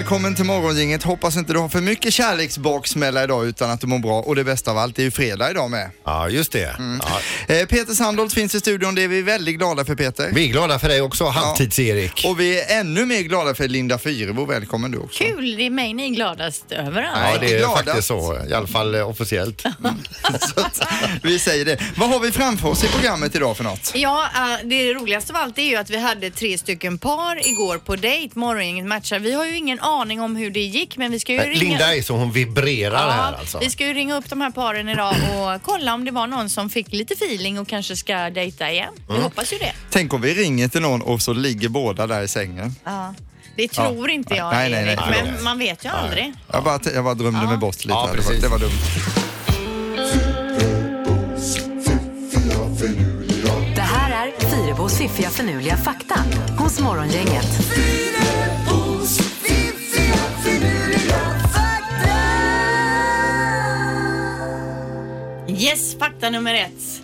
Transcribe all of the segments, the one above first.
välkommen till Morgongänget. Hoppas inte du har för mycket kärleksbaksmälla idag utan att du mår bra. Och det bästa av allt, det är ju fredag idag med. Ja, just det. Ja. Eh, Peter Sandholt finns i studion, det är vi väldigt glada för Peter. Vi är glada för dig också, Halvtids-Erik. Och vi är ännu mer glada för Linda Fyrebo. Välkommen du också. Kul, det är mig ni är gladast över. Ja, det är gladast. faktiskt så. I alla fall eh, officiellt. Så att, vi säger det. Vad har vi framför oss i programmet idag för något? Ja, eh, det roligaste av allt är ju att vi hade tre stycken par igår på dejt, morgongänget matchar. Vi har ju ingen aning om hur det gick men vi ska ju ringa... Linda är så hon vibrerar här alltså. Vi ska ju ringa upp de här paren idag och kolla om det var någon som fick lite feeling och kanske ska dejta igen. Vi Mm. hoppas ju det. Tänk om vi ringer till någon och så ligger båda där i sängen. Ja. Det tror inte jag, Nej, nej, nej. Erik, Nej. men man vet ju aldrig. Jag bara, jag bara drömde mig bort lite. Ja, här. det, var, det var dumt. Det här är Fyrabos fiffiga förnuliga fakta hos Morgongänget. Yes, fakta nummer ett.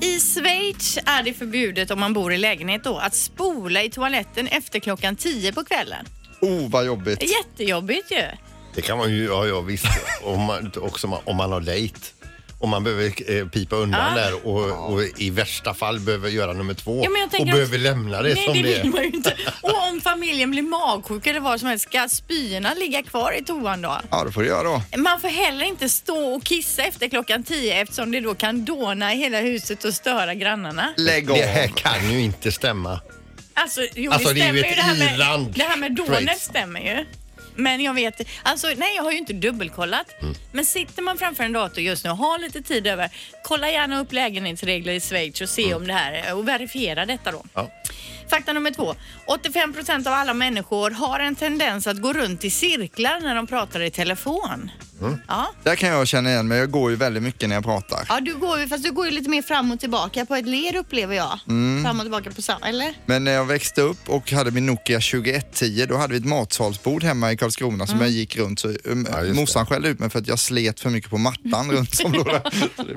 I Schweiz är det förbjudet om man bor i lägenhet då att spola i toaletten efter klockan 10 på kvällen. Oh, vad jobbigt. Jättejobbigt ju. Det kan man ju, ja, ja visst. Om man, också om man har dejt. Om man behöver eh, pipa undan Ja. där och, och i värsta fall behöver göra nummer två Ja, men jag och tänker behöver att- lämna det Nej, som det det vill är. man ju inte. Och om familjen blir magsjuk eller vad som helst, ska spyorna ligga kvar i toan då? Ja, det får du göra då. Man får heller inte stå och kissa efter klockan 10 eftersom det då kan dåna i hela huset och störa grannarna. Lägg av. Det här kan ju inte stämma. Alltså, jo, Alltså, det det är ju stämmer ju. ett Det här med, i-land, det här med dånet Schweiz. stämmer ju. Men jag vet, alltså nej jag har ju inte dubbelkollat. Mm. Men sitter man framför en dator just nu och har lite tid över, kolla gärna upp lägenhetsregler i Schweiz och se om det här och verifiera detta då. Mm. Ja. Fakta nummer två. 85 procent av alla människor har en tendens att gå runt i cirklar när de pratar i telefon. Mm. Ja. Där kan jag känna igen mig. Jag går ju väldigt mycket när jag pratar. ja, du går ju, fast du går ju lite mer fram och tillbaka på ett led upplever jag. Mm. Fram och tillbaka på samma, eller? Men när jag växte upp och hade min Nokia 2110 då hade vi ett matsalsbord hemma i Karlskrona som jag gick runt. Så, um, Ja, morsan skällde ut mig för att jag slet för mycket på mattan runt som låg där.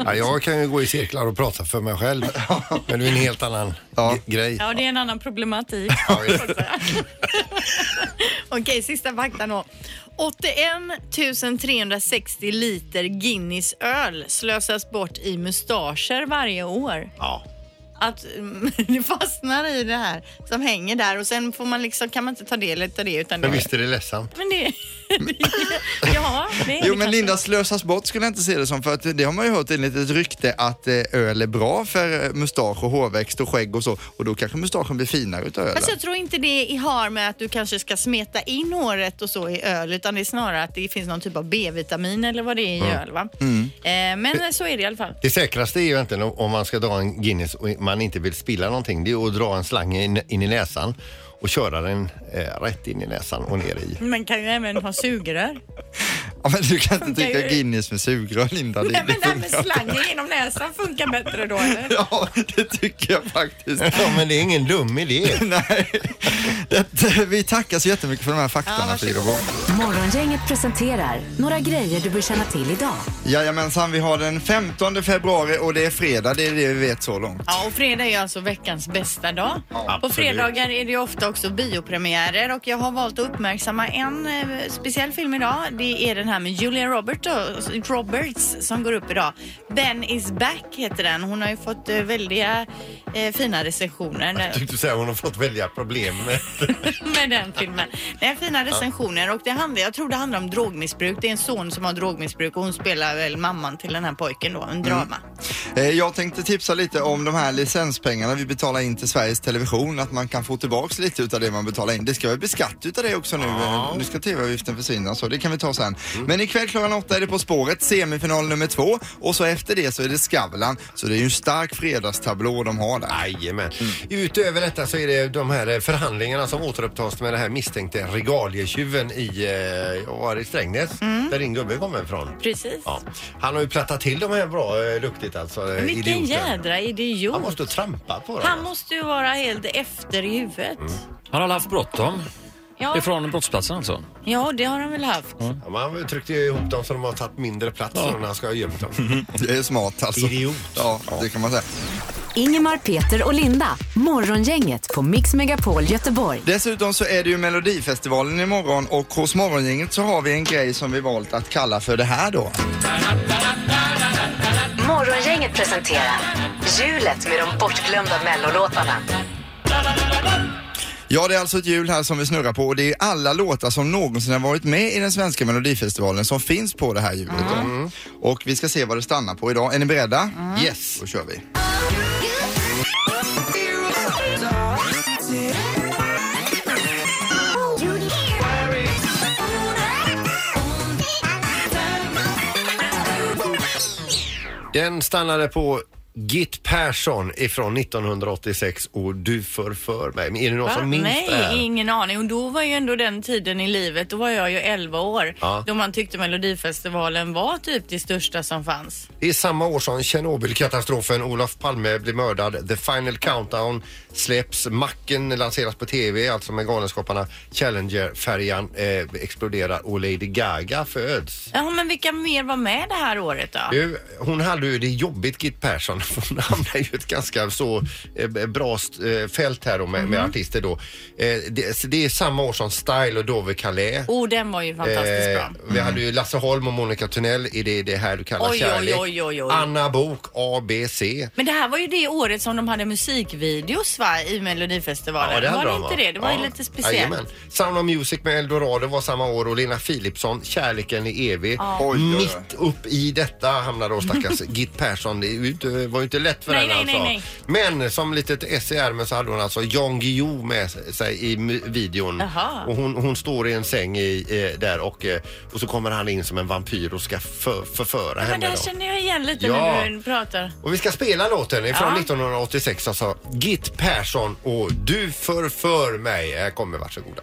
Ja, jag kan ju gå i cirklar och prata för mig själv. Men det är en helt annan Ja. grej. Ja, det är en annan problematik. Ja. Okej, sista faktan då. 81 360 liter Guinness öl slösas bort i mustascher varje år. Ja. Att mm, det fastnar i det här som hänger där och sen får man liksom, kan man inte ta del av det utan Men det, visst är det ledsamt? men det, ja, det Jo det men. Linda slösas bort skulle jag inte se det som för att det har man ju hört enligt ett rykte att eh, öl är bra för eh, mustasch och hårväxt och skägg och så och då kanske mustaschen blir finare utav ölen. Fast jag tror inte det har med att du kanske ska smeta in håret och så i öl utan det är snarare att det finns någon typ av B-vitamin eller vad det är i öl va? Eh, men så är det i alla fall. Det säkraste är ju egentligen om- om man ska dra en Guinness och man inte vill spilla någonting. Det är att dra en slang in, in i näsan och köra den eh, rätt in i näsan och ner i. Man kan ju även ha sugrör. Ja, men du kan inte Funkar dricka ju. Guinness med sugrör Linda. Det, Nej, men det det här med funkar inte. slangen genom näsan funkar bättre då eller? Ja, det tycker jag faktiskt. Ja, men det är ingen dum idé. Nej, det, vi tackar så jättemycket för de här faktorna. Fyrebo. Morgongänget presenterar några grejer du bör känna till idag. Jajamensan, vi har den 15 februari och det är fredag, det är det vi vet så långt. Ja, och fredag är alltså veckans bästa dag. På fredagar är det ju ofta också biopremiärer och jag har valt att uppmärksamma en eh, speciell film idag. Det är den här med Julia Robert då, Roberts som går upp idag. Ben is back heter den. Hon har ju fått eh, väldiga eh, fina recensioner. Jag tyckte säga hon har fått välja problem med. med den filmen. Är fina recensioner och det handlar, jag tror det handlar om drogmissbruk. Det är en son som har drogmissbruk och hon spelar väl mamman till den här pojken då, en drama. Eh, Jag tänkte tipsa lite om de här licenspengarna vi betalar in till Sveriges Television, att man kan få tillbaks lite utav det man betalar in. Det ska väl bli skatt utav det också nu. Eh, Nu ska TV-avgiften försvinna så det kan vi ta sen. Men ikväll klockan åtta är det På spåret, semifinal nummer två och så efter det så är det Skavlan. Så det är ju en stark fredagstablå de har där. Jajamän. Utöver detta så är det de här eh, förhandlingarna som återupptas med det här misstänkte regalietjuven i, eh, var det, Strängnäs, där din gubbe kommer ifrån. Precis. Ja. Han har ju plattat till de här bra duktigt alltså. eh, Vilken idioten. jädra idiot. Han måste ha trampat på dem. Han måste ju vara helt efter i huvudet. Han har haft bråttom. Ja, Ifrån brottsplatsen alltså. ja, det har han väl haft. Ja, man tryckte ju ihop dem så de har tagit mindre plats ja. när han ska ha gömt dem. Det är smart alltså. Idiot. Ja, det kan man säga. Ingemar, Peter och Linda. Morgongänget på Mix Megapol Göteborg. Dessutom så är det ju Melodifestivalen imorgon och hos Morgongänget så har vi en grej som vi valt att kalla för det här då. Morgongänget presenterar Hjulet med de bortglömda mellolåtarna. Ja, det är alltså ett hjul här som vi snurrar på och det är alla låtar som någonsin har varit med i den svenska melodifestivalen som finns på det här hjulet. då. Och vi ska se vad det stannar på idag. Är ni beredda? Yes. Då kör vi. Den stannade på Git Persson ifrån 1986 och Du förför mig. Men är det någon Va? som minns Nej, det här? ingen aning. Och då var ju ändå den tiden i livet, då var jag ju 11 år, Ja. då man tyckte Melodifestivalen var typ det största som fanns. Det är samma år som Tjernobylkatastrofen, Olof Palme blir mördad, The Final Countdown släpps, Macken lanseras på TV, alltså med Galenskaparna, Challenger-färjan eh, exploderar och Lady Gaga föds. Ja, men vilka mer var med det här året då? Du, hon hade ju det jobbigt Git Persson. Hon hamnade ju ett ganska så eh, bra st- eh, fält här då med, med artister då. Eh, det, det är samma år som Style och Dove Calais. Oh, den var ju fantastiskt bra. Vi hade ju Lasse Holm och Monica Tunnell i det, det här du kallar Oj, oj, kärlek. oj, oj, oj. Anna Bok ABC. Men det här var ju det året som de hade musikvideos va, i Melodifestivalen. hade var det de, inte va? det? Det var ju Ja. lite speciellt. Jajamän. Sound of Music med Eldorado var samma år och Lena Philipsson, Kärleken är evig. Oj, oj, oj. Mitt upp i detta hamnade då stackars Git Persson. Det är ju inte, var ju inte lätt för Nej, henne nej, alltså. nej, Men som litet S i ärmen så hade hon alltså Jan Guillou med sig i videon. Jaha. Och hon, hon står i en säng i, eh, där och, eh, och så kommer han in som en vampyr och ska för, förföra Men henne det här då. känner jag igen lite Ja. när du pratar. Och vi ska spela låten ifrån Ja. 1986 alltså. Git Persson och Du förför mig. Här kommer varsågoda.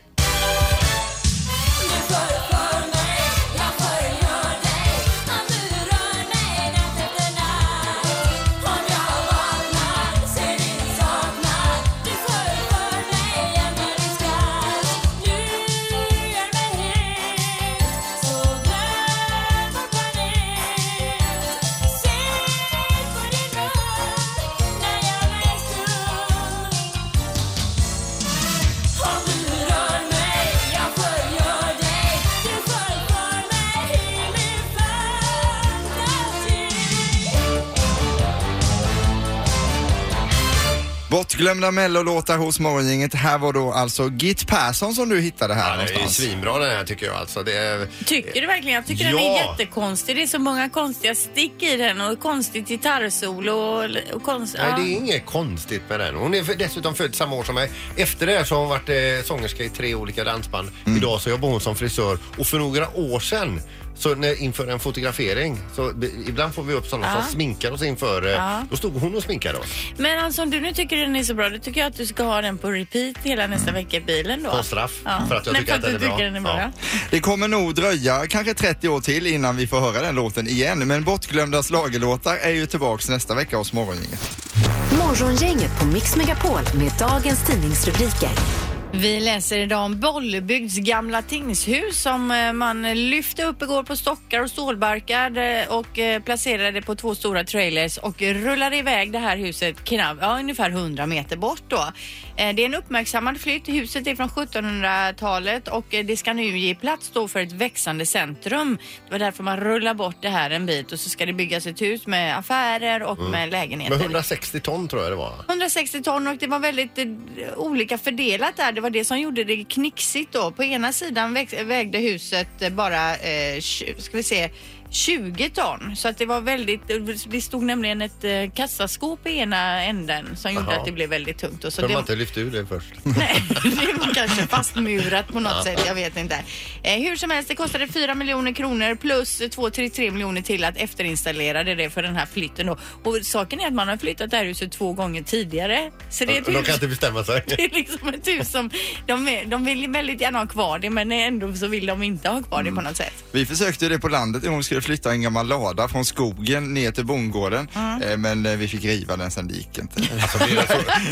Bortglömda mellolåtar hos Morgongänget. Här var då alltså Git Persson som du hittade här Ja, det är någonstans. svinbra den här tycker jag alltså. Det är... Tycker du verkligen? Jag tycker den är Ja. jättekonstig. Det är så många konstiga stick i den och konstigt gitarrsolo och, och konst... Nej, ja. det är inget konstigt med den. Hon är dessutom född samma år som mig. Efter det så har hon varit eh, sångerska i tre olika dansband. Mm. Idag så jobbar hon som frisör och för några år sedan så när, inför en fotografering så b- ibland får vi upp sådana Ja. som sminkar oss inför. Eh, Ja. Då stod hon och sminkade oss. Men alltså om du nu tycker den är så bra, då tycker jag att du ska ha den på repeat hela nästa vecka i bilen då. På straff, för att jag Nej, tycker att för den är du bra. tycker den är bra. Ja. Det kommer nog dröja kanske 30 år till innan vi får höra den låten igen. Men bortglömda slagelåtar är ju tillbaks nästa vecka hos Morgongänget. Morgongänget på Mix Megapol med dagens tidningsrubriker. Vi läser idag om Bollebygds gamla tingshus som eh, man lyfte upp igår på stockar och stålbarkar eh, och eh, placerade på två stora trailers och rullade iväg det här huset knapp, ja, ungefär 100 meter bort då. Eh, Det är en uppmärksammad flytt. Huset är från 1700-talet och eh, det ska nu ge plats då för ett växande centrum. Det var därför man rullar bort det här en bit och så ska det byggas ett hus med affärer och med lägenheter. Med 160 ton tror jag det var. 160 ton och det var väldigt eh, olika fördelat där. Det var det som gjorde det knixigt då. På ena sidan väg, vägde huset bara, eh, ska vi se, 20 ton. Så att det var väldigt, det stod nämligen ett eh, kassaskåp i ena änden som gjorde Jaha. att det blev väldigt tungt. Och så Kunde det, man inte lyft ur det först? Nej, det var kanske fastmurat på något sätt. Jag vet inte. Eh, hur som helst, det kostade 4 miljoner kronor plus 2-3 miljoner till att efterinstallera det för den här flytten. Då. Och saken är att man har flyttat det här huset två gånger tidigare. Så det är ett De hus, kan inte bestämma sig. det är liksom ett hus som de, är, de vill väldigt gärna ha kvar det men ändå så vill de inte ha kvar det på något sätt. Vi försökte ju det på landet en gång skulle skulle flytta en gammal lada från skogen ner till bondgården. Eh, Men eh, vi fick riva den sen det gick inte. Alltså,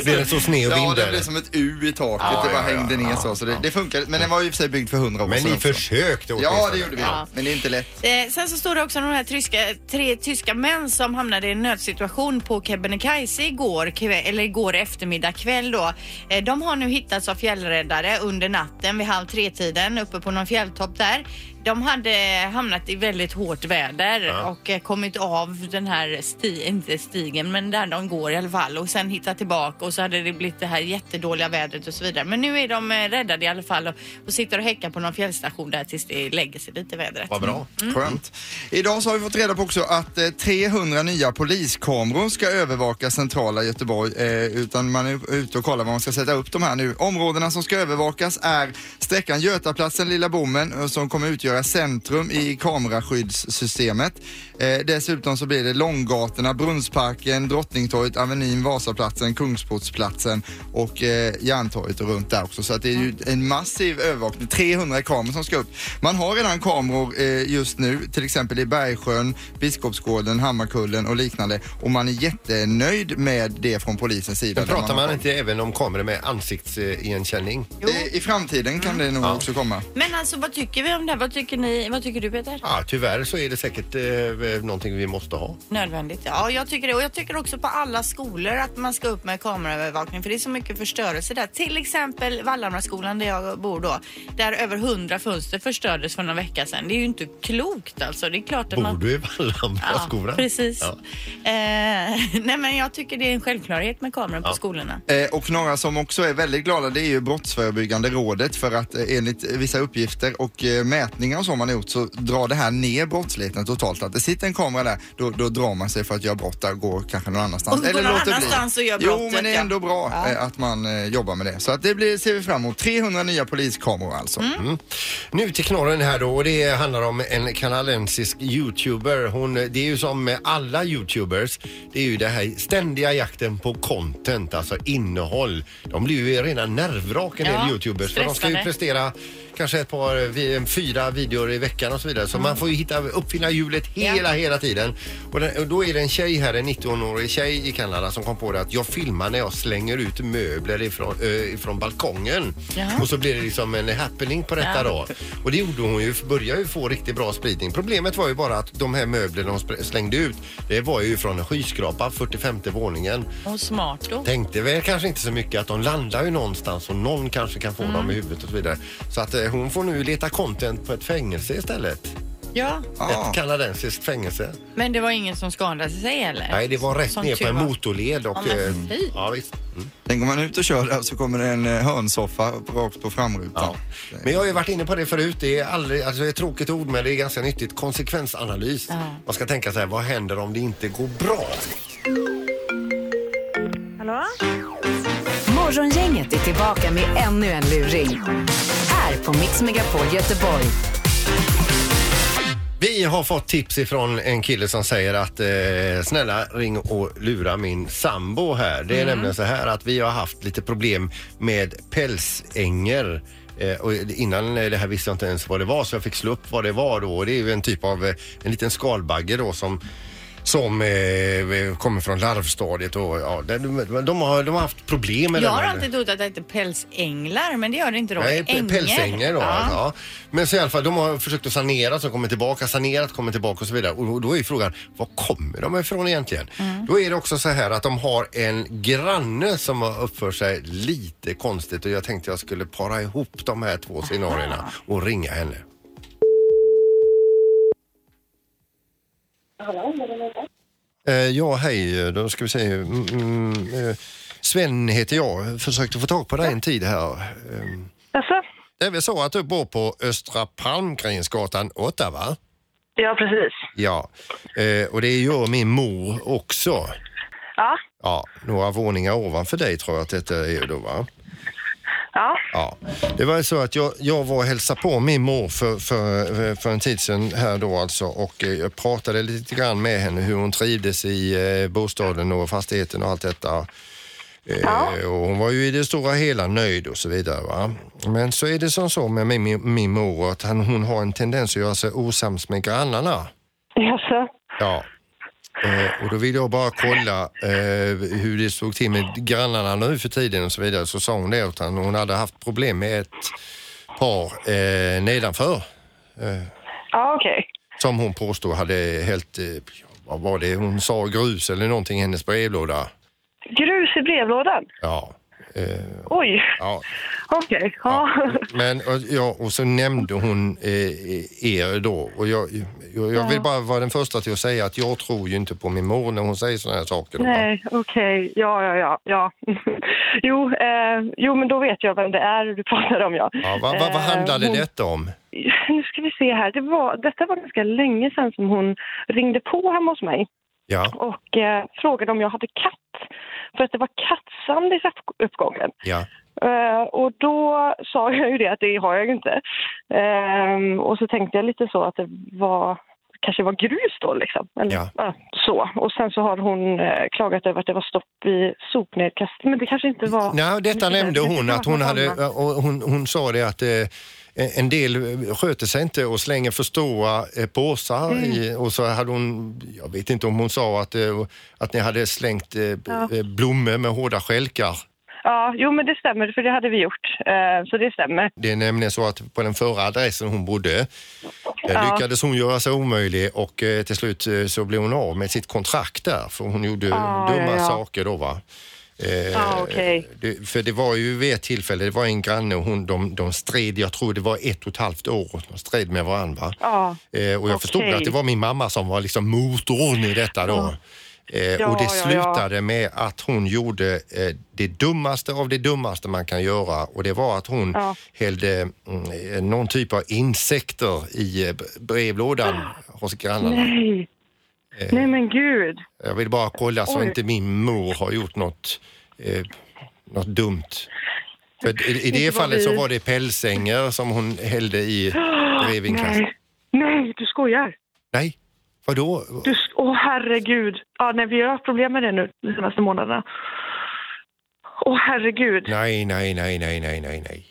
blir, den så, så sned och Ja, det blev som ett U i taket. Ja, det bara ja, hängde ja, ner så. så det, det funkade. Men den var ju för sig byggd för hundra år Men sedan ni också. försökte Ja, åtminstone. det gjorde vi. Ja. Men det är inte lätt. Eh, sen så står det också om de här tyska, tre tyska män som hamnade i en nödsituation på Kebnekaise igår, kväll, eller igår eftermiddag kväll då. Eh, de har nu hittats av fjällräddare under natten vid halv tre-tiden uppe på någon fjälltopp där. De hade hamnat i väldigt hårt väder och eh, kommit av den här sti, inte stigen, men där de går i alla fall och sen hittat tillbaka och så hade det blivit det här jättedåliga vädret och så vidare. Men nu är de eh, räddade i alla fall och, och sitter och häckar på någon fjällstation där tills det lägger sig lite vädret. Vad bra. Skönt. Idag så har vi fått reda på också att eh, 300 nya poliskameror ska övervaka centrala Göteborg. Eh, utan man är ute och kollar var man ska sätta upp de här nu. Områdena som ska övervakas är sträckan Götaplatsen, Lilla Bommen eh, som kommer utgöra centrum i kameraskyddssystemet. Eh, dessutom så blir det Långgatorna, Brunnsparken, Drottningtorget, Avenyn, Vasaplatsen, Kungsportsplatsen och eh, Järntorget och runt där också. Så att det är ju en massiv övervakning. 300 kameror som ska upp. Man har redan kameror eh, just nu, till exempel i Bergsjön, Biskopsgården, Hammarkullen och liknande. Och man är jättenöjd med det från polisens sida. Men pratar har- man inte även om kameror med ansiktsigenkänning? I, I framtiden kan det nog också komma. Men alltså vad tycker vi om det? här? Vad tycker ni? Vad tycker du Peter? Ja, tyvärr så är det säkert eh, någonting vi måste ha. Nödvändigt. Ja, jag tycker det. Och jag tycker också på alla skolor att man ska upp med kameraövervakning för det är så mycket förstörelse där. Till exempel Vallhamraskolan där jag bor då. Där över hundra fönster förstördes för några vecka sedan. Det är ju inte klokt alltså. Det är klart att Bor man... du i Vallhamraskolan? precis. Ja. Eh, nej men jag tycker det är en självklarhet med kameror på skolorna. Eh, och några som också är väldigt glada det är ju Brottsförebyggande rådet för att eh, enligt vissa uppgifter och eh, mätningar och så man har gjort så drar det här ner brottsligheten totalt. Att det sitter en kamera där, då, då drar man sig för att göra brott där, går kanske någon annanstans. Och går någon låter bli. annanstans och gör Jo, brottet, men det är ja. ändå bra Ja. eh, att man eh, jobbar med det. Så att det blir, ser vi fram emot. 300 nya poliskameror alltså. Mm. Nu till knorren här då och det handlar om en kanadensisk youtuber. Hon, det är ju som med alla youtubers, det är ju det här ständiga jakten på content, alltså innehåll. De blir ju rena nervvrak en Ja, del youtubers för de ska ju stressade. prestera kanske ett par, vi- fyra videor i veckan och så vidare. Så man får ju hitta, uppfinna hjulet hela, hela tiden. Och, den, och då är det en tjej här, en 19-årig tjej i Kanada som kom på det att jag filmar när jag slänger ut möbler ifrån, ö, ifrån balkongen. Jaha. Och så blir det liksom en happening på detta Ja. då. Och det gjorde hon ju, började ju få riktigt bra spridning. Problemet var ju bara att de här möblerna hon spr- slängde ut, det var ju från en skyskrapa, 45 våningen. Och smart då. Tänkte väl kanske inte så mycket att de landar ju någonstans och någon kanske kan få Mm. dem i huvudet och så vidare. Så att eh, hon får nu leta content på ett fängelse istället. Ja. Ett kanadensiskt fängelse. men det var ingen som skadade sig eller? Nej, det var rätt Som ner på en motorled och... Ja, men eh, ja, visst. Mm. Tänk om man är ute och kör där så kommer det en eh, hörnsoffa rakt på framrutan. Ja. Men jag har ju varit inne på det förut. Det är, aldrig, alltså det är ett tråkigt ord men det är ganska nyttigt. Konsekvensanalys. Ja. Man ska tänka så här, vad händer om det inte går bra? Hallå? Morgongänget är tillbaka med ännu en luring. Här på Mix Megapol Göteborg. Vi har fått tips ifrån en kille som säger att eh, snälla ring och lura min sambo här. Det är nämligen så här att vi har haft lite problem med pälsänger. Eh, och innan eh, det här visste jag inte ens vad det var så jag fick slå upp vad det var då. Och det är ju en typ av eh, en liten skalbagge då som som eh, kommer från larvstadiet och ja, de, de, har, de har haft problem med Jag den har här- alltid trott att det heter pälsänglar, men det gör det inte då. Nej, Änger. pälsänger då. Ja. Ja. Men så i alla fall, de har försökt att sanera, så kommer tillbaka, sanerat, kommer tillbaka och så vidare. Och då är frågan, var kommer de ifrån egentligen? Mm. Då är det också så här att de har en granne som har uppfört sig lite konstigt och jag tänkte jag skulle para ihop de här två scenarierna och ringa henne. Eh, ja, hej. Då ska vi se. Mm, mm, eh, Sven heter jag. Försökte få tag på dig en tid här. Ehm, Jaså? det är väl så att du bor på Östra Palmgrensgatan 8 va? Ja, precis. Ja, eh, och det gör min mor också. Ja, Ja, några våningar ovanför dig tror jag att detta är då va? Ja, Ja, det var ju så att jag, jag var och hälsade på min mor för, för, för en tid sedan här då alltså och eh, jag pratade lite grann med henne hur hon trivdes i eh, bostaden och fastigheten och allt detta. Eh, och hon var ju i det stora hela nöjd och så vidare. Va? Men så är det som så med min, min, min mor att han, hon har en tendens att göra sig osams med grannarna. Jaså? Ja. Eh, och då vill jag bara kolla eh, hur det såg till med grannarna nu för tiden och så vidare. Så sa hon det att hon hade haft problem med ett par eh, nedanför. Eh, Ja, okej. som hon påstod hade helt, eh, vad var det hon sa, grus eller någonting i hennes brevlåda. Grus i brevlådan? Ja. Eh, Oj, ja. okej. Ja. Men ja, och så nämnde hon eh, er då och jag, jag, jag vill bara vara den första till att säga att jag tror ju inte på min mor när hon säger sådana här saker. Då? Nej, okej. Ja, ja, ja. ja. jo, eh, jo, men då vet jag vem det är du pratar om, ja. Ja, vad, vad, vad Eh, handlade hon- detta om? Nu ska vi se här. Det var, detta var ganska länge sedan som hon ringde på hemma hos mig Ja, och eh, frågade om jag hade katt. För att det var kattsand i upp- uppgången. ja, Eh, och då sa jag ju det att det har jag ju inte. Ehm, och så tänkte jag lite så att det var kanske var grus då liksom. Eller, Ja. ja, så. Och sen så har hon eh, klagat över att det var stopp i sopnedkast. Men det kanske inte var... Nej, detta Det nämnde hon att hon hade, annat. och hon, hon sa det att eh, en del sköter sig inte och slänger för stora eh, påsar Mm. i, och så hade hon, jag vet inte om hon sa att, eh, att ni hade slängt eh, eh, blommor med hårda stjälkar. Ja, jo men det stämmer för det hade vi gjort. Eh, så det stämmer. Det är nämligen så att på den förra adressen hon bodde eh, Ja. lyckades hon göra sig omöjlig och eh, till slut eh, så blev hon av med sitt kontrakt där för hon gjorde dumma ja, ja. saker då va. Eh, Ah, det, för det var ju vid ett tillfälle, det var en granne och hon, de, de stred, jag tror det var ett och ett halvt år, de stred med varandra. Ja, Eh, och jag förstod Okej. att det var min mamma som var liksom motorn i detta då. Eh, Ja, och det ja, slutade med att hon gjorde det dummaste av det dummaste man kan göra och det var att hon Ja. hällde mm, någon typ av insekter i brevlådan hos grannarna. nej. Nej men gud. Jag vill bara kolla så Oj. inte min mor har gjort något, eh, något dumt. För i, I det fallet så var det pälsänger som hon hällde i brevinkast. Nej. Nej, du skojar. Nej, vadå? Du, åh herregud. Ja, nej, vi har haft problem med det nu de senaste månaderna. Åh herregud. Nej, nej, nej, nej, nej, nej, nej.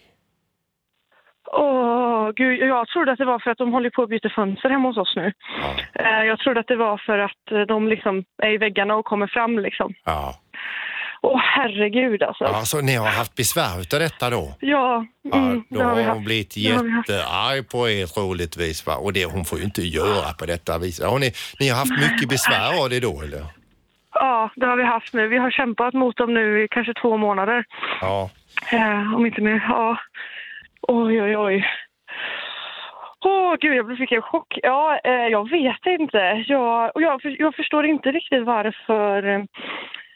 Åh gud, jag trodde att det var för att de håller på att byta fönster hemma hos oss nu. Eh, Jag trodde att det var för att eh, de liksom är i väggarna och kommer fram liksom. Ja. Åh herregud alltså. ja, så ni har haft besvär utav detta då? Ja, Ja, mm, då det har har hon blivit jättearg på er troligtvis va? Och det, hon får ju inte göra på detta vis. Har ni, ni har haft mycket besvär av det då eller? Ja, det har vi haft nu. Vi har kämpat mot dem nu i kanske två månader. Ja. Eh, om inte mer. Ja. Oj, oj, oj. Åh, gud, jag fick en chock. Ja, eh, jag vet inte. Jag, och jag, jag förstår inte riktigt varför... Eh,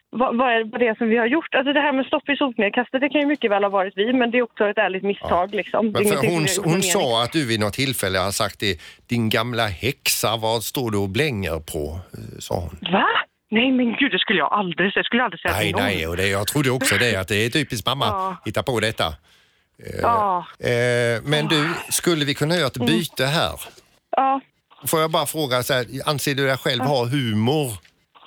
vad, vad är det som vi har gjort? Alltså det här med stopp i sopnedkastet, det kan ju mycket väl ha varit vi, men det är också ett ärligt misstag. Liksom. Det är Men för hon, hon sa att du vid något tillfälle har sagt det, din gamla häxa, vad står du och blänger på? eh, Sa hon. Va? Nej, men gud, det skulle jag aldrig säga. Det skulle jag aldrig säga Nej, till någon. nej, och det, jag trodde också det, att det är typiskt mamma, Ja. hitta på detta. Ja, Eh, men du, skulle vi kunna göra ett Mm. byte här? ja, Får jag bara fråga, så här, anser du dig själv ha humor?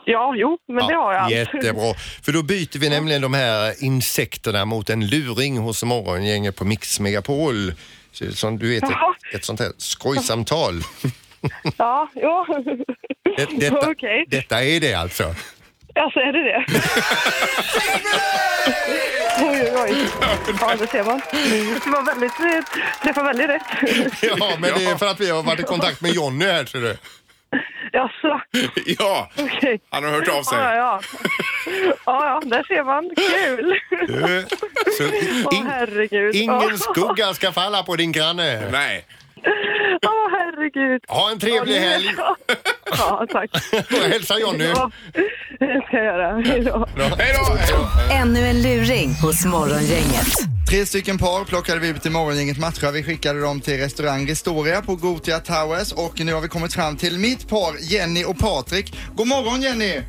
ja, jo, men det har jag. Jättebra. För då byter vi nämligen de här insekterna mot en luring hos morgongänget på Mix Megapol. Så, som du vet, Jaha. ett, ett sånt här skojsamtal. Ja, jo. Det, detta, Okej. detta är det alltså. Alltså, är det det? oj, oj, oj. Ja, det ser man. Det var väldigt, eh, träffar väldigt rätt. Ja, men det är för att vi har varit i kontakt med Jonny här ser du. Jaså, Ja, okej. han har hört av sig. Ja, ja. Ja, ja, där ser man. Kul. Eh, Så in, herregud. ingen skugga ska falla på din granne. Nej. Åh, herregud. Ha en trevlig Ja, nu- helg. Ja, tack. Och hälsa Jonny. Ja, det ska jag göra. Hej då. Hej. Ännu en luring hos Morgongänget. Tre stycken par plockade vi till morgongänget matcha. Vi skickade dem till restaurang Ristoria på Gotia Towers och nu har vi kommit fram till mitt par Jenny och Patrik. God morgon Jenny!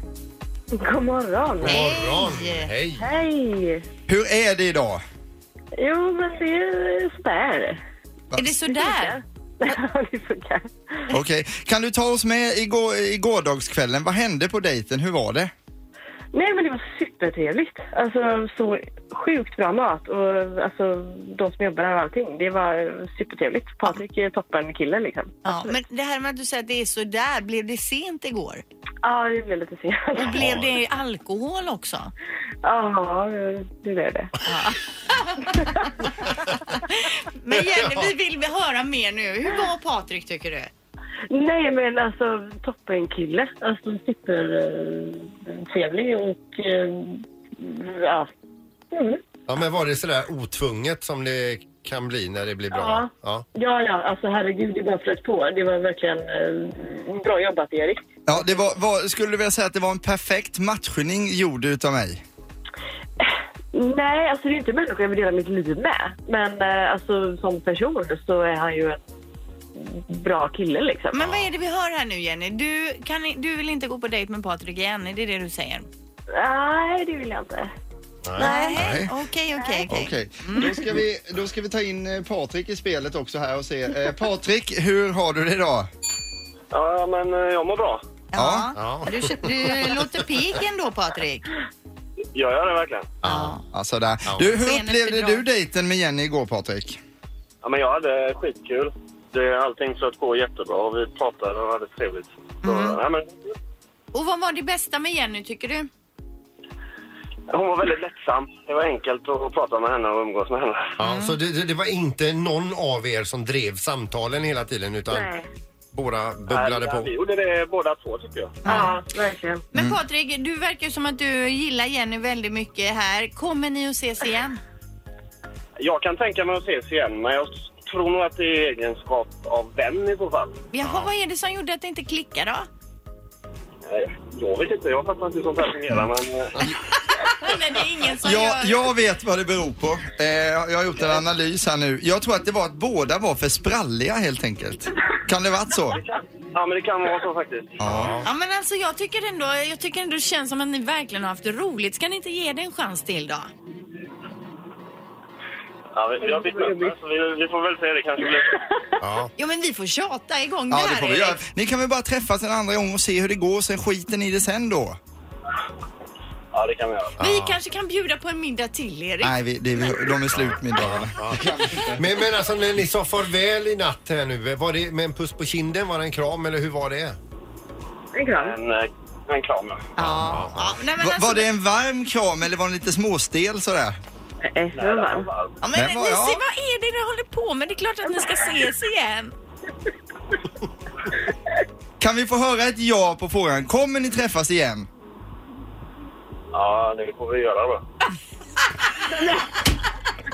God morgon. Morgon. Hej. Hej. Hur är det idag? Jo, men det är sådär. Är det sådär? Det funkar. Okej, kan du ta oss med i, går, i gårdagskvällen? Vad hände på dejten? Hur var det? Nej, men det var supertrevligt. Alltså, så sjukt bra mat och alltså, de som jobbar där och allting. Det var supertrevligt. Patrik är toppen kille liksom. Ja, men det här med att du säger att det är så där, blev det sent igår? Ja, det blev lite sent. Och blev det alkohol också? Ja, det blev det. Men Jenny, vi vill höra mer nu. Hur var Patrik tycker du? Nej, men alltså toppen kille. Alltså supertrevlig och eh, ja. Mm. Ja, men var det sådär otvunget som det kan bli när det blir bra? Ja. Ja. Ja, ja, alltså herregud, det bara flöt på. Det var verkligen eh, bra jobbat, Erik. Ja, det var, var, skulle du vilja säga att det var en perfekt matchning gjord utav mig? Nej, alltså det är inte människor jag vill dela mitt liv med. Men eh, alltså som person så är han ju en bra kille liksom. Men vad är det vi hör här nu Jenny? Du, kan, du vill inte gå på dejt med Patrik igen, är det det du säger? Nej, det vill jag inte. Nej. Okej, okej, okej. Okej, då, ska vi, då ska vi ta in eh, Patrik i spelet också här och se. Eh, Patrik, hur har du det idag? Ja, men eh, jag mår bra. Ja. Ja. Du, du låter pigg ändå Patrik. Gör jag det verkligen? Ja. Alltså där. Du, hur upplevde du dejten med Jenny igår Patrik? Ja, men jag hade skitkul. Det, allting flöt på jättebra och vi pratade och hade trevligt. Så, ja, men, Och vad var det bästa med Jenny tycker du? hon var väldigt lättsam. Det var enkelt att prata med henne och umgås med henne. Ja, Så det, det- det var inte någon av er som drev samtalen hela tiden utan Nej. båda bubblade Ja, Vi på? gjorde det båda två tycker jag. Ja, verkligen. Men Mm. Patrik, du verkar som att du gillar Jenny väldigt mycket här. Kommer ni att ses igen? Jag kan tänka mig att ses igen, men jag tror nog att det är egenskap av vän i så fall. Jaha, vad är det som gjorde att det inte klickar då? Jag vet inte, jag fattar inte hur sånt här fungerar, men... eh, Nej, det är ingen som Jag, gör jag vet vad det beror på. Eh, jag har gjort en analys här nu. Jag tror att det var att båda var för spralliga helt enkelt. Kan det varit så? Ja, men det kan vara så faktiskt. Ja. Ja men alltså jag tycker ändå, jag tycker ändå det känns som att ni verkligen har haft det roligt. Ska ni inte ge det en chans till då? Ja, vi, vi har bytt nummer, så vi, vi får väl se. Det kanske blir. Ja. Ja men vi får tjata igång Ja, det det här får vi Erik. göra. Ni kan väl bara träffas en andra gång och se hur det går, sen skiter ni i det sen då? Ja, det kan vi göra. Vi kanske kan bjuda på en middag till Erik. Nej, vi, det, vi- de är slut middagarna. Men, men alltså när ni sa farväl i natt här nu, var det med en puss på kinden? Var det en kram eller hur var det? En kram. En, eh, en kram, ja. Ja. ja. Nej, men Va, alltså, var det en varm kram eller var den lite småstel sådär? Varmt. ja, men, Men ni vad- ser, ja. vad är det ni håller på med? Det är klart att ni ska ses igen. Kan vi få höra ett ja på frågan? Kommer ni träffas igen? Ja, det får vi göra då.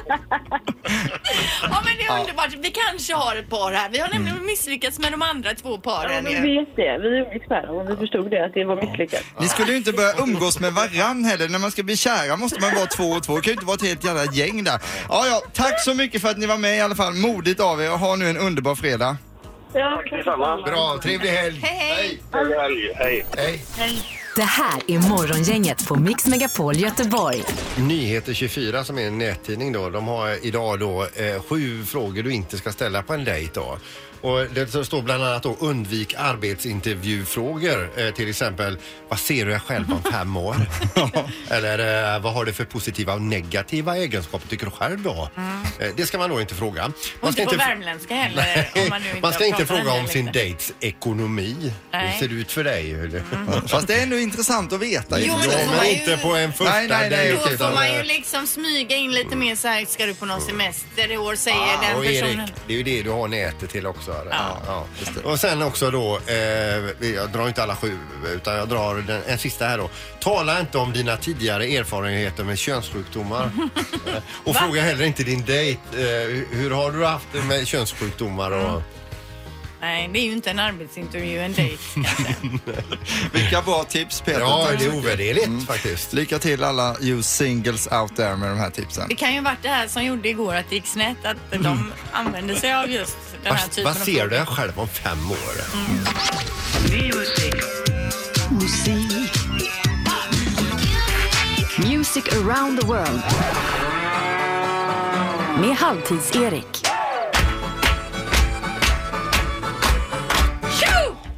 Ja men det är underbart. Vi kanske har ett par här. Vi har nämligen misslyckats med de andra två Ja, paren men vi vet det. Vi umgicks med dem och vi förstod det, att det var misslyckat. Ni skulle ju inte börja umgås med varann heller. När man ska bli kära måste man vara två och två. Det kan ju inte vara ett helt jävla gäng där. Ja, ja, tack så mycket för att ni var med i alla fall. Modigt av er och ha nu en underbar fredag. Ja, Detsamma. Bra, trevlig helg! Hej hej. Helg. Hej. Hej! Det här är Morgongänget på Mix Megapol Göteborg. Nyheter 24 som är en nättidning då, de har idag då eh, sju frågor du inte ska ställa på en dejt då. Och det står bland annat då undvik arbetsintervjufrågor. Eh, till exempel, vad ser du dig själv om fem år? Eller eh, vad har du för positiva och negativa egenskaper tycker du själv då? Eh, det ska man då inte fråga. Man Och inte på värmländska heller. om man, nu inte man ska inte fråga om sin dejts ekonomi. Hur Nej. ser det ut för dig? Eller? Fast det är ändå intressant att veta. Jo, men Ja, men man ju- inte på en första Nej, nej, nej, dejt. Då får man ju eh, liksom smyga in lite mer så här, ska du på någon semester i år, säger Ja, den personen. Erik, det är ju det du har nätet till också. Eller? Ja. Och sen också då, eh, jag drar inte alla sju utan jag drar den, en sista här då. Tala inte om dina tidigare erfarenheter med könssjukdomar. Eh, och Va? fråga heller inte din dejt. Eh, hur har du haft det med könssjukdomar? Och, Nej, det är ju inte en arbetsintervju, en dejt kanske. Vilka bra tips Peter. ja, det så är ovärderligt faktiskt. Lycka till alla you singles out there med de här tipsen. Det kan ju varit det här som gjorde igår att det gick snett, att de använde sig av just den här Vad, typen vad av ser frågor. du dig själv om fem år? Music around the world. Med Halvtids-Erik.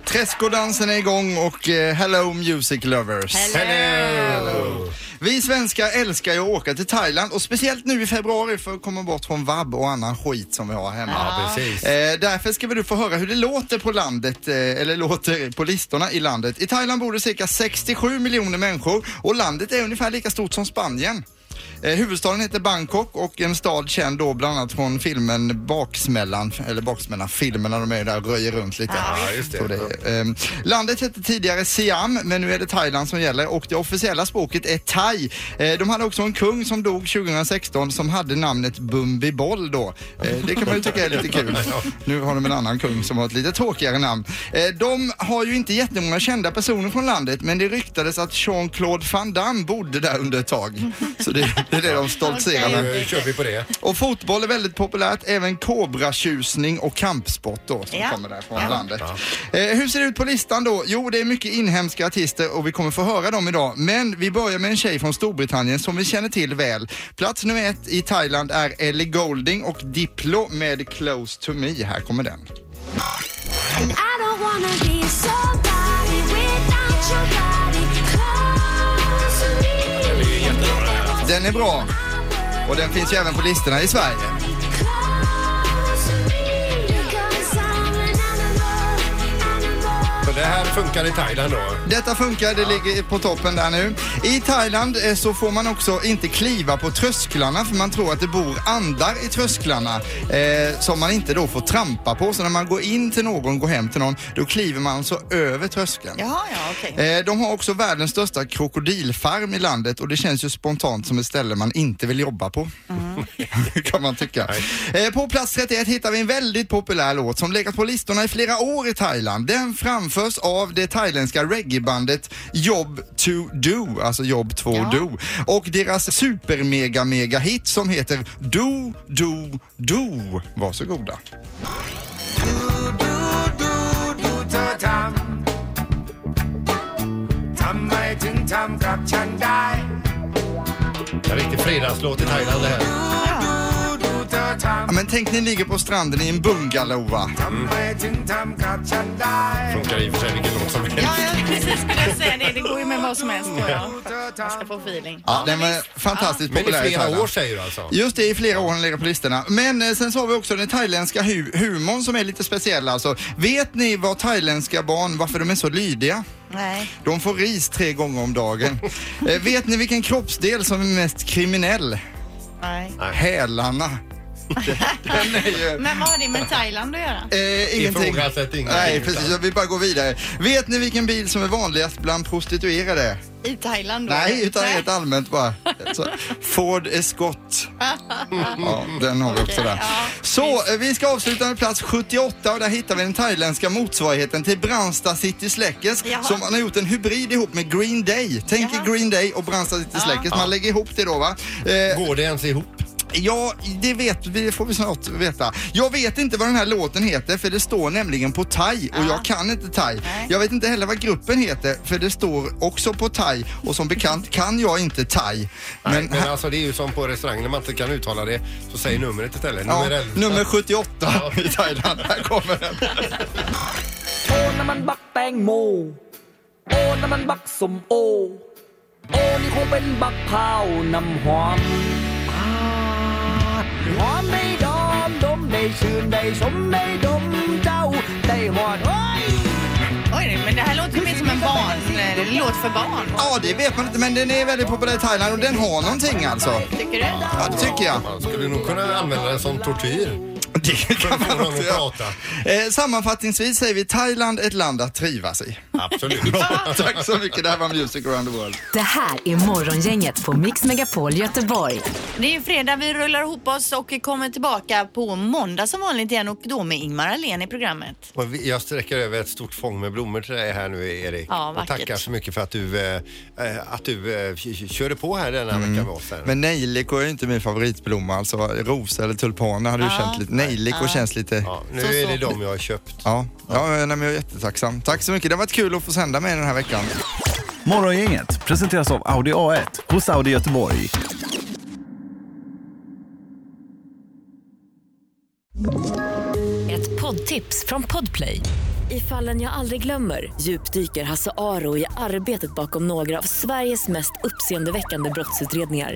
Träskodansen är igång och eh, hello music lovers. Hello! Vi svenskar älskar ju att åka till Thailand och speciellt nu i februari för att komma bort från vabb och annan skit som vi har hemma. Ja, precis. Eh, därför ska vi nu få höra hur det låter på landet, eh, eller låter på listorna i landet. I Thailand bor det cirka 67 miljoner människor och landet är ungefär lika stort som Spanien. Eh, huvudstaden heter Bangkok och en stad känd då bland annat från filmen Baksmällan, eller Baksmällan-filmen när de är där och röjer runt lite. Ja, just det. Så eh, landet hette tidigare Siam men nu är det Thailand som gäller och det officiella språket är thai. Eh, de hade också en kung som dog 2016 som hade namnet Bumbi Boll då. Eh, det kan man ju tycka är lite kul. Nu har de en annan kung som har ett lite tråkigare namn. Eh, de har ju inte jättemånga kända personer från landet men det ryktades att Jean-Claude Van Damme bodde där under ett tag. Så det, det är det de stoltserar med. Nu kör vi på det. Och fotboll är väldigt populärt, även kobratjusning och kampsport då som Ja. kommer där från landet. Eh, hur ser det ut på listan då? Jo, det är mycket inhemska artister och vi kommer få höra dem idag. Men vi börjar med en tjej från Storbritannien som vi känner till väl. Plats nummer ett i Thailand är Ellie Goulding och Diplo med Close to me. Här kommer den. I don't wanna be somebody without your body Den är bra och den finns ju även på listorna i Sverige. Det här funkar i Thailand då? Detta funkar, det ligger på toppen där nu. I Thailand eh, så får man också inte kliva på trösklarna för man tror att det bor andar i trösklarna eh, som man inte då får trampa på. Så när man går in till någon, går hem till någon, då kliver man alltså över tröskeln. Jaha, ja, okej. Eh, De har också världens största krokodilfarm i landet och det känns ju spontant som ett ställe man inte vill jobba på. kan man tycka. Eh, På plats 31 hittar vi en väldigt populär låt som legat på listorna i flera år i Thailand. Den framförs av det thailändska reggaebandet Job to Do, alltså Job 2 Ja. Do. Och deras super mega mega hit som heter Do Do Do. Varsågoda. En riktig fredagslåt i Thailand det här. Ja, men tänk ni ligger på stranden i en bungalow va? Funkar i och för sig vilken låt som helst. Ja, ja, precis skulle jag säga det. Det går ju med vad som helst tror jag. Man ska få feeling. Ja, den var fantastiskt Men i populär flera år säger du alltså? Just det, i flera år har den legat på listorna. Men eh, sen så har vi också den thailändska hu- humorn som är lite speciell alltså. Vet ni vad thailändska barn, varför de är så lydiga? Nej. De får ris tre gånger om dagen. eh, vet ni vilken kroppsdel som är mest kriminell? Nej. Hälarna. Den är ju... Men vad har det med Thailand att göra? Eh, ingenting. Ifrågasätt ingenting. Nej, precis. Vi bara går vidare. Vet ni vilken bil som är vanligast bland prostituerade? I Thailand då? Nej, utan Nej. helt allmänt bara. Så, Ford Escort. Ja, den har vi också där. ja, Så, eh, vi ska avsluta med plats 78 och där hittar vi den thailändska motsvarigheten till Brandsta City Släckers Jaha. som man har gjort en hybrid ihop med Green Day. Tänk Jaha. Green Day och Brandsta City Släckers. Man lägger ihop det då va. Eh, Går det ens ihop? Ja, det vet vi, det får vi snart veta. Jag vet inte vad den här låten heter för det står nämligen på thai och jag kan inte thai. Nej. Jag vet inte heller vad gruppen heter för det står också på thai och som bekant kan jag inte thai. Nej, Men, men alltså det är ju som på restaurang när man inte kan uttala det så säger numret istället. ja, Nummer 11. nummer 78 i Thailand. Här kommer den. โอ้น้ำมันบักแตงโม โอ้น้ำมันบักสมโอ โอ้นี่คงเป็นบักพร้าวน้ำหอมปา 我美當當地算 dig Oj! Men det här låter mer som en barn, låt för barn. Ja, det vet man inte, men den är väldigt populär i Thailand och den har någonting alltså. Tycker du? Ja, det tycker jag. Man skulle nog kunna använda den som tortyr. Det kan man också att göra. prata. Eh, sammanfattningsvis säger vi Thailand ett land att trivas i. Absolut. Tack så mycket. Det här var Music around the world. Det här är Morgongänget på Mix Megapol Göteborg. Det är ju fredag, vi rullar ihop oss och kommer tillbaka på måndag som vanligt igen och då med Ingmar Ahlén i programmet. Och Jag sträcker över ett stort fång med blommor till dig här nu Erik. Ja, och vackert. tackar så mycket för att du, eh, eh, att du eh, körde på här denna vecka med oss. Här. Mm. Men nejliko är ju inte min favoritblomma. Alltså rosa eller tulpaner hade ju Ja. känt lite. Nejliko känns lite... ja, nu är det de jag har köpt. Ja, ja nej, men jag är jättetacksam. Tack så mycket. Det har varit kul att få sända med den här veckan. Morgongänget presenteras av Audi A1 hos Audi Göteborg. Ett poddtips från Podplay. I fallen jag aldrig glömmer djupdyker Hasse Aro i arbetet bakom några av Sveriges mest uppseendeväckande brottsutredningar.